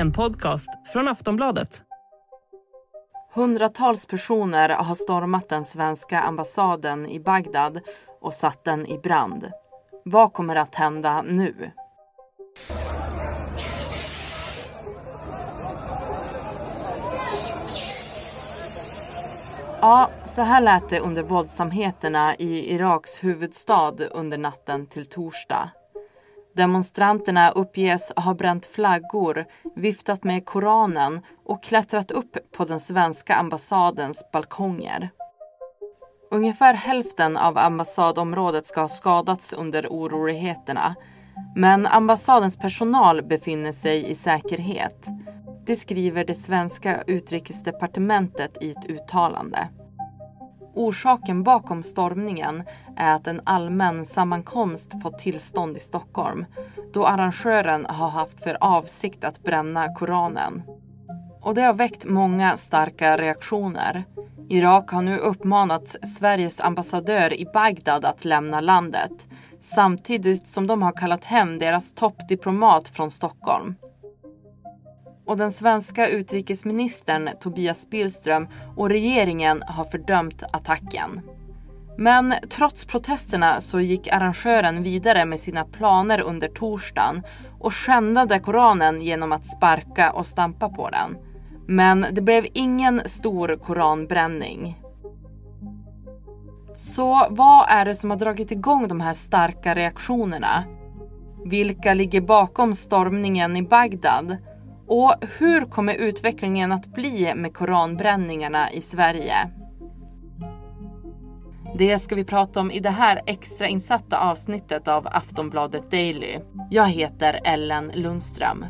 En podcast från Aftonbladet. Hundratals personer har stormat den svenska ambassaden i Bagdad och satt den i brand. Vad kommer att hända nu? Ja, så här lät det under våldsamheterna i Iraks huvudstad under natten till torsdag. Demonstranterna uppges ha bränt flaggor, viftat med Koranen och klättrat upp på den svenska ambassadens balkonger. Ungefär hälften av ambassadområdet ska ha skadats under oroligheterna. Men ambassadens personal befinner sig i säkerhet. Det skriver det svenska utrikesdepartementet i ett uttalande. Orsaken bakom stormningen är att en allmän sammankomst fått tillstånd i Stockholm då arrangören har haft för avsikt att bränna Koranen. Och det har väckt många starka reaktioner. Irak har nu uppmanat Sveriges ambassadör i Bagdad att lämna landet samtidigt som de har kallat hem deras toppdiplomat från Stockholm. Och den svenska utrikesministern Tobias Billström och regeringen har fördömt attacken. Men trots protesterna så gick arrangören vidare med sina planer under torsdagen och skändade Koranen genom att sparka och stampa på den. Men det blev ingen stor koranbränning. Så vad är det som har dragit igång de här starka reaktionerna? Vilka ligger bakom stormningen i Bagdad? Och hur kommer utvecklingen att bli med koranbränningarna i Sverige? Det ska vi prata om i det här extrainsatta avsnittet av Aftonbladet Daily. Jag heter Ellen Lundström.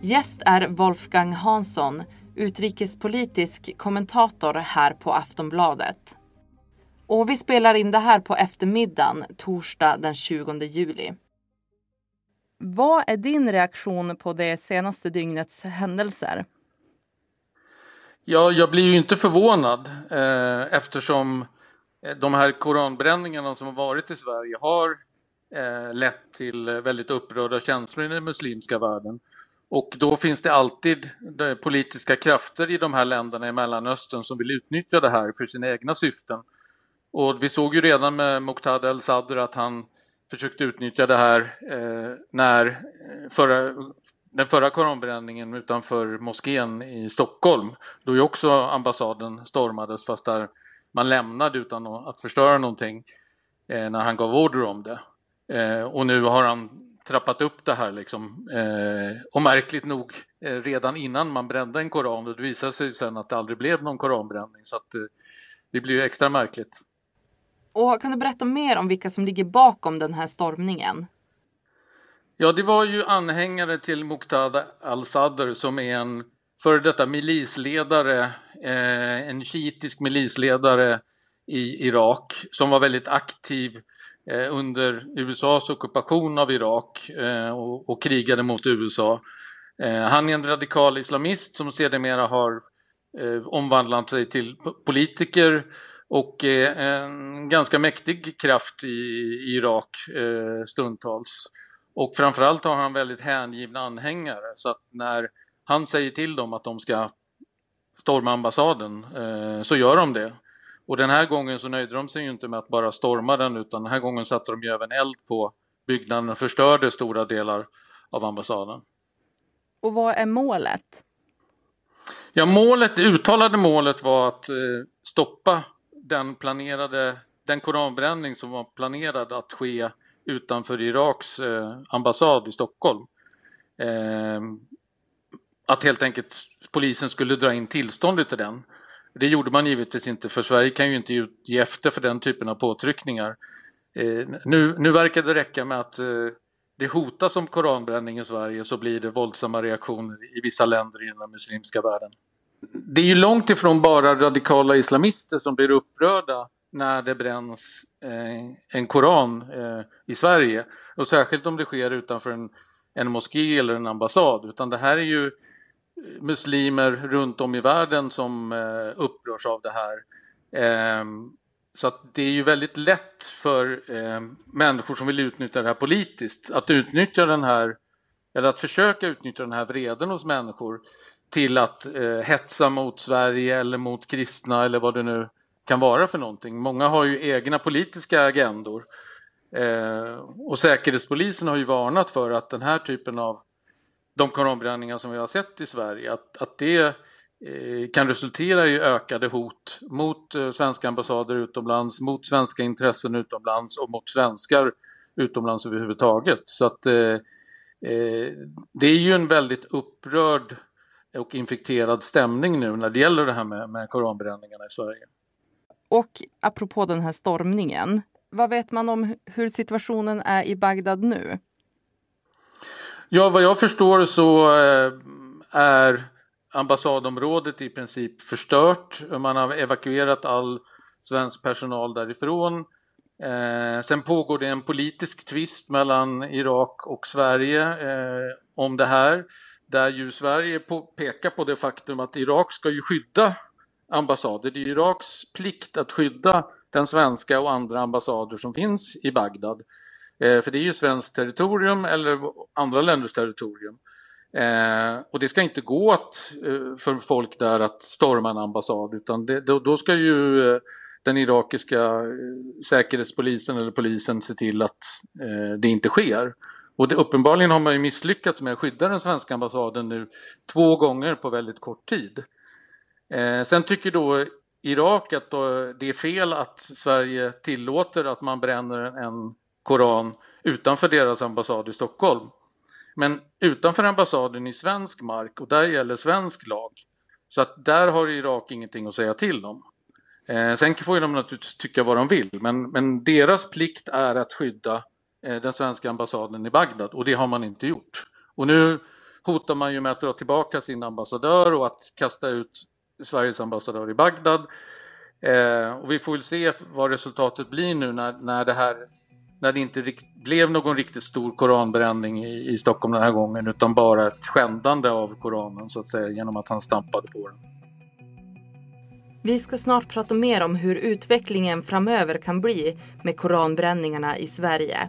Gäst är Wolfgang Hansson, utrikespolitisk kommentator här på Aftonbladet. Och vi spelar in det här på eftermiddagen, torsdag den 20 juli. Vad är din reaktion på det senaste dygnets händelser? Ja, jag blir ju inte förvånad eh, eftersom eh, de här koranbränningarna som har varit i Sverige har eh, lett till väldigt upprörda känslor i den muslimska världen. Och då finns det alltid eh, politiska krafter i de här länderna i Mellanöstern som vill utnyttja det här för sina egna syften. Och vi såg ju redan med Muqtada al-Sadr att han försökte utnyttja det här eh, när förra, den förra koranbränningen utanför moskén i Stockholm, då ju också ambassaden stormades fast där man lämnade utan att förstöra någonting eh, när han gav order om det. Eh, och nu har han trappat upp det här liksom. Eh, och märkligt nog eh, redan innan man brände en koran, och det visade sig sen att det aldrig blev någon koranbränning så att eh, det blir extra märkligt. Och kan du berätta mer om vilka som ligger bakom den här stormningen? Ja, det var ju anhängare till Muqtada al-Sadr som är en före detta milisledare, eh, en shiitisk milisledare i Irak som var väldigt aktiv eh, under USAs ockupation av Irak eh, och, och, krigade mot USA. Eh, han är en radikal islamist som sedermera har eh, omvandlat sig till politiker och en ganska mäktig kraft i, i Irak eh, stundtals. Och framförallt har han väldigt hängivna anhängare så att när han säger till dem att de ska storma ambassaden eh, så gör de det. Och den här gången så nöjde de sig ju inte med att bara storma den utan den här gången satte de ju även eld på byggnaden och förstörde stora delar av ambassaden. Och vad är målet? Ja, målet, det uttalade målet var att eh, stoppa den planerade, den koranbränning som var planerad att ske utanför Iraks eh, ambassad i Stockholm. Eh, att helt enkelt polisen skulle dra in tillståndet till den. Det gjorde man givetvis inte för Sverige kan ju inte ge efter för den typen av påtryckningar. Eh, nu, nu verkar det räcka med att eh, det hotas om koranbränning i Sverige så blir det våldsamma reaktioner i vissa länder i den muslimska världen det är ju långt ifrån bara radikala islamister som blir upprörda när det bränns eh, en koran eh, i Sverige. Och särskilt om det sker utanför en, en moské eller en ambassad. Utan det här är ju eh, muslimer runt om i världen som eh, upprörs av det här. Ehm, så att det är ju väldigt lätt för eh, människor som vill utnyttja det här politiskt att utnyttja den här, eller att försöka utnyttja den här vreden hos människor till att eh, hetsa mot Sverige eller mot kristna eller vad det nu kan vara för någonting. Många har ju egna politiska agendor. Eh, och Säkerhetspolisen har ju varnat för att den här typen av de koranbränningar som vi har sett i Sverige, att, att det eh, kan resultera i ökade hot mot eh, svenska ambassader utomlands, mot svenska intressen utomlands och mot svenskar utomlands överhuvudtaget. Så att eh, eh det är ju en väldigt upprörd och infekterad stämning nu när det gäller det här med, med koranbränningarna i Sverige. Och apropå den här stormningen, vad vet man om hur situationen är i Bagdad nu? Ja, vad jag förstår så eh, är ambassadområdet i princip förstört. Man har evakuerat all svensk personal därifrån. Eh, sen pågår det en politisk tvist mellan Irak och Sverige eh, om det här. Där ju Sverige på, pekar på det faktum att Irak ska ju skydda ambassader. Det är Iraks plikt att skydda den svenska och andra ambassader som finns i Bagdad. Eh, för det är ju svenskt territorium eller andra länders territorium. Eh, och det ska inte gå att, eh, för folk där att storma en ambassad utan det, då, då, ska ju eh, den irakiska eh, säkerhetspolisen eller polisen se till att eh, det inte sker. Och det, uppenbarligen har man ju misslyckats med att skydda den svenska ambassaden nu två gånger på väldigt kort tid. Eh, sen tycker då Irak att då, det är fel att Sverige tillåter att man bränner en koran utanför deras ambassad i Stockholm. Men utanför ambassaden i svensk mark och där gäller svensk lag. Så att där har Irak ingenting att säga till om. Eh, sen får de naturligtvis tycka vad de vill men, men deras plikt är att skydda Eh, den svenska ambassaden i Bagdad och det har man inte gjort. Och nu hotar man ju med att dra tillbaka sin ambassadör och att kasta ut Sveriges ambassadör i Bagdad. Eh, och vi får väl se vad resultatet blir nu när, när det här när det inte blev någon riktigt stor koranbränning i, i Stockholm den här gången utan bara ett skändande av koranen så att säga genom att han stampade på den. Vi ska snart prata mer om hur utvecklingen framöver kan bli med koranbränningarna i Sverige.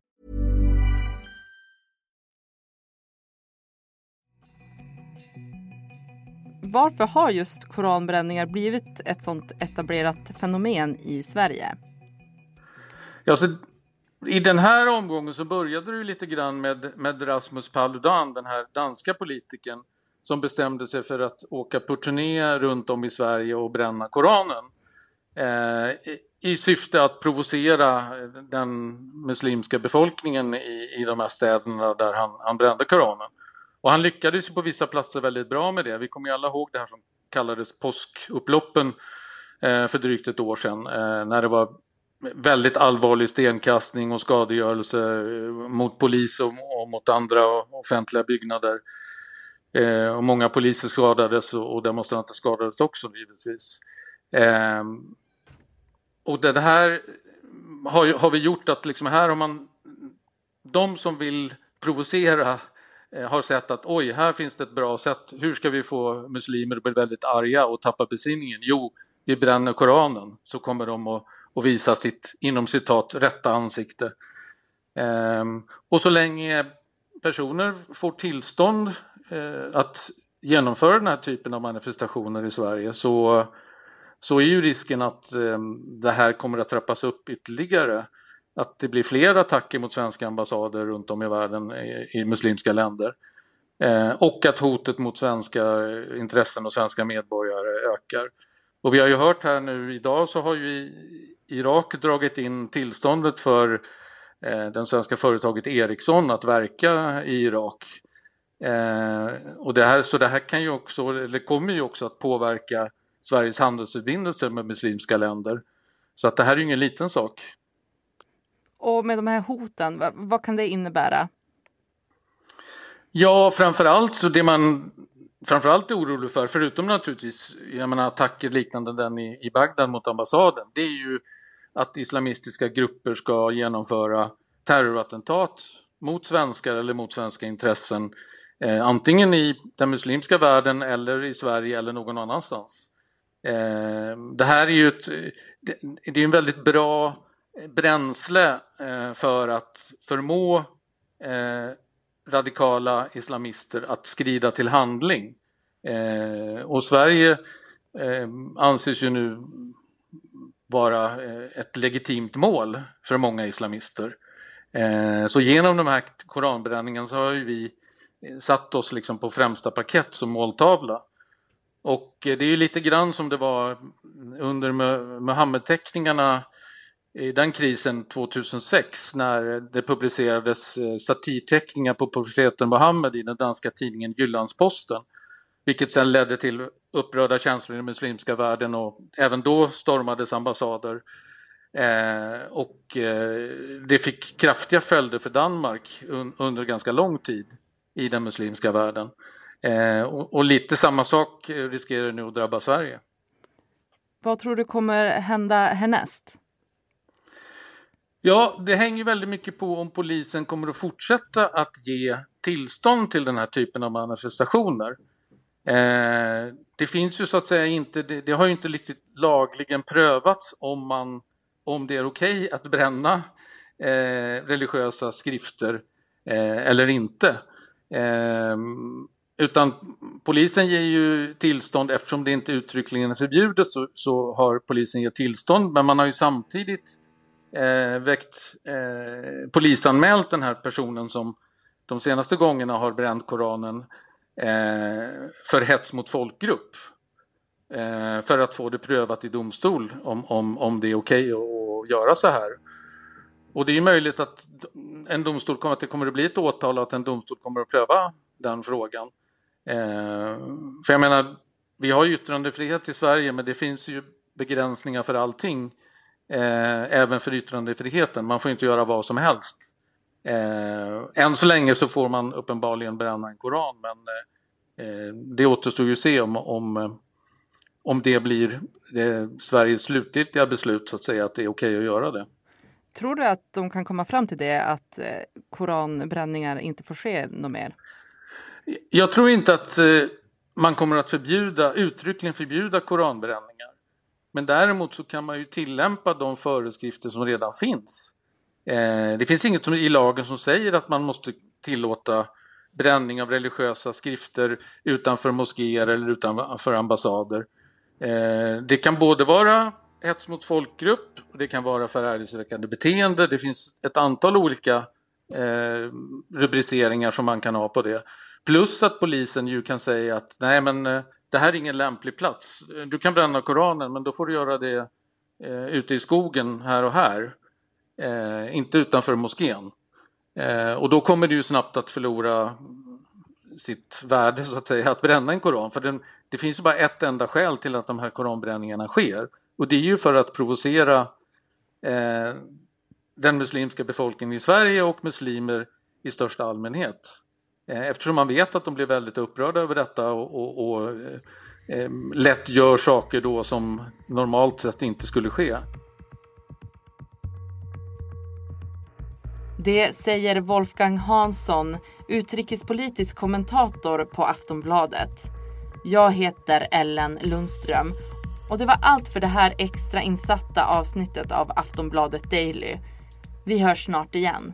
varför har just koranbränningar blivit ett sådant etablerat fenomen i Sverige? Ja, så I den här omgången så började det lite grann med, med Rasmus Paludan, den här danska politikern som bestämde sig för att åka på turné runt om i Sverige och bränna Koranen. Eh, i, i, syfte att provocera den muslimska befolkningen i, i de här städerna där han, han brände Koranen. Och han lyckades på vissa platser väldigt bra med det. Vi kommer ju alla ihåg det här som kallades påskupploppen eh, för drygt ett år sedan eh, när det var väldigt allvarlig stenkastning och skadegörelse eh, mot polis och, och mot andra offentliga byggnader. Eh, och många poliser skadades och demonstranter skadades också givetvis. Eh, och det här har, har vi gjort att liksom här har man de som vill provocera Eh, har sett att oj, här finns det ett bra sätt. Hur ska vi få muslimer att bli väldigt arga och tappa besinningen? Jo, vi bränner Koranen så kommer de att, att visa sitt, inom citat, rätta ansikte. Ehm, och så länge personer får tillstånd eh, att genomföra den här typen av manifestationer i Sverige så, så är ju risken att eh, det här kommer att trappas upp ytterligare att det blir fler attacker mot svenska ambassader runt om i världen i, i muslimska länder. Eh, och att hotet mot svenska intressen och svenska medborgare ökar. Och vi har ju hört här nu idag så har ju Irak dragit in tillståndet för eh, den svenska företaget Ericsson att verka i Irak. Eh, och det här, så det här kan ju också, eller kommer ju också att påverka Sveriges handelsförbindelser med muslimska länder. Så att det här är ju ingen liten sak. Och med de här hoten, vad, vad kan det innebära? Ja, framförallt så det man framförallt är orolig för, förutom naturligtvis jag menar, attacker liknande den i, i Bagdad mot ambassaden, det är ju att islamistiska grupper ska genomföra terrorattentat mot svenskar eller mot svenska intressen, eh, antingen i den muslimska världen eller i Sverige eller någon annanstans. Eh, det här är ju ett, det, det är en väldigt bra bränsle eh, för att förmå eh, radikala islamister att skrida till handling. Eh, och Sverige anses ju nu vara ett legitimt mål för många islamister. Så genom de här koranbränningen så har ju vi satt oss liksom på främsta parkett som måltavla. Och det är ju lite grann som det var under Muhammed-teckningarna i den krisen 2006 när det publicerades eh, satirteckningar på profeten Muhammed i den danska tidningen Jyllandsposten. Vilket sedan ledde till upprörda känslor i den muslimska världen och även då stormades ambassader. Eh, och eh, det fick kraftiga följder för Danmark un under ganska lång tid i den muslimska världen. Eh, och, och, lite samma sak riskerar nu att drabba Sverige. Vad tror du kommer hända härnäst? Ja, det hänger väldigt mycket på om polisen kommer att fortsätta att ge tillstånd till den här typen av manifestationer. Eh, det finns ju så att säga inte, det, det, har ju inte riktigt lagligen prövats om, man, om det är okej okay att bränna eh, religiösa skrifter eh, eller inte. Eh, utan polisen ger ju tillstånd eftersom det inte uttryckligen är förbjudet så, så har polisen gett tillstånd men man har ju samtidigt eh, väckt, eh, polisanmält den här personen som de senaste gångerna har bränt Koranen eh, för hets mot folkgrupp. Eh, för att få det prövat i domstol om, om, om det är okej okay att göra så här. Och det är möjligt att en domstol kommer, att det kommer att bli ett åtal och att en domstol kommer att pröva den frågan. Eh, för jag menar, vi har yttrandefrihet i Sverige men det finns ju begränsningar för allting eh, även för yttrandefriheten. Man får inte göra vad som helst. Eh, än så länge så får man uppenbarligen bränna en koran men eh, det återstår ju att se om, om, om det blir eh, Sveriges slutgiltiga beslut så att säga att det är okej att göra det. Tror du att de kan komma fram till det att eh, koranbränningar inte får ske något mer? Jag tror inte att eh, man kommer att förbjuda, uttryckligen förbjuda koranbränningar. Men däremot så kan man ju tillämpa de föreskrifter som redan finns. Eh, det finns inget som, i lagen som säger att man måste tillåta bränning av religiösa skrifter utanför moskéer eller utanför ambassader. Eh, det kan både vara hets mot folkgrupp, det kan vara förargelseväckande beteende. Det finns ett antal olika eh, rubriceringar som man kan ha på det. Plus att polisen ju kan säga att nej men eh, det här är ingen lämplig plats. Du kan bränna Koranen men då får du göra det eh, ute i skogen här och här. Eh, inte utanför moskén. Eh, och då kommer det ju snabbt att förlora sitt värde så att säga att bränna en koran. För den, det finns ju bara ett enda skäl till att de här koranbränningarna sker. Och det är ju för att provocera eh, den muslimska befolkningen i Sverige och muslimer i största allmänhet. Eh, eftersom man vet att de blir väldigt upprörda över detta och, och, och eh, lätt gör saker då som normalt sett inte skulle ske. Det säger Wolfgang Hansson, utrikespolitisk kommentator på Aftonbladet. Jag heter Ellen Lundström och det var allt för det här extra insatta avsnittet av Aftonbladet Daily. Vi hörs snart igen.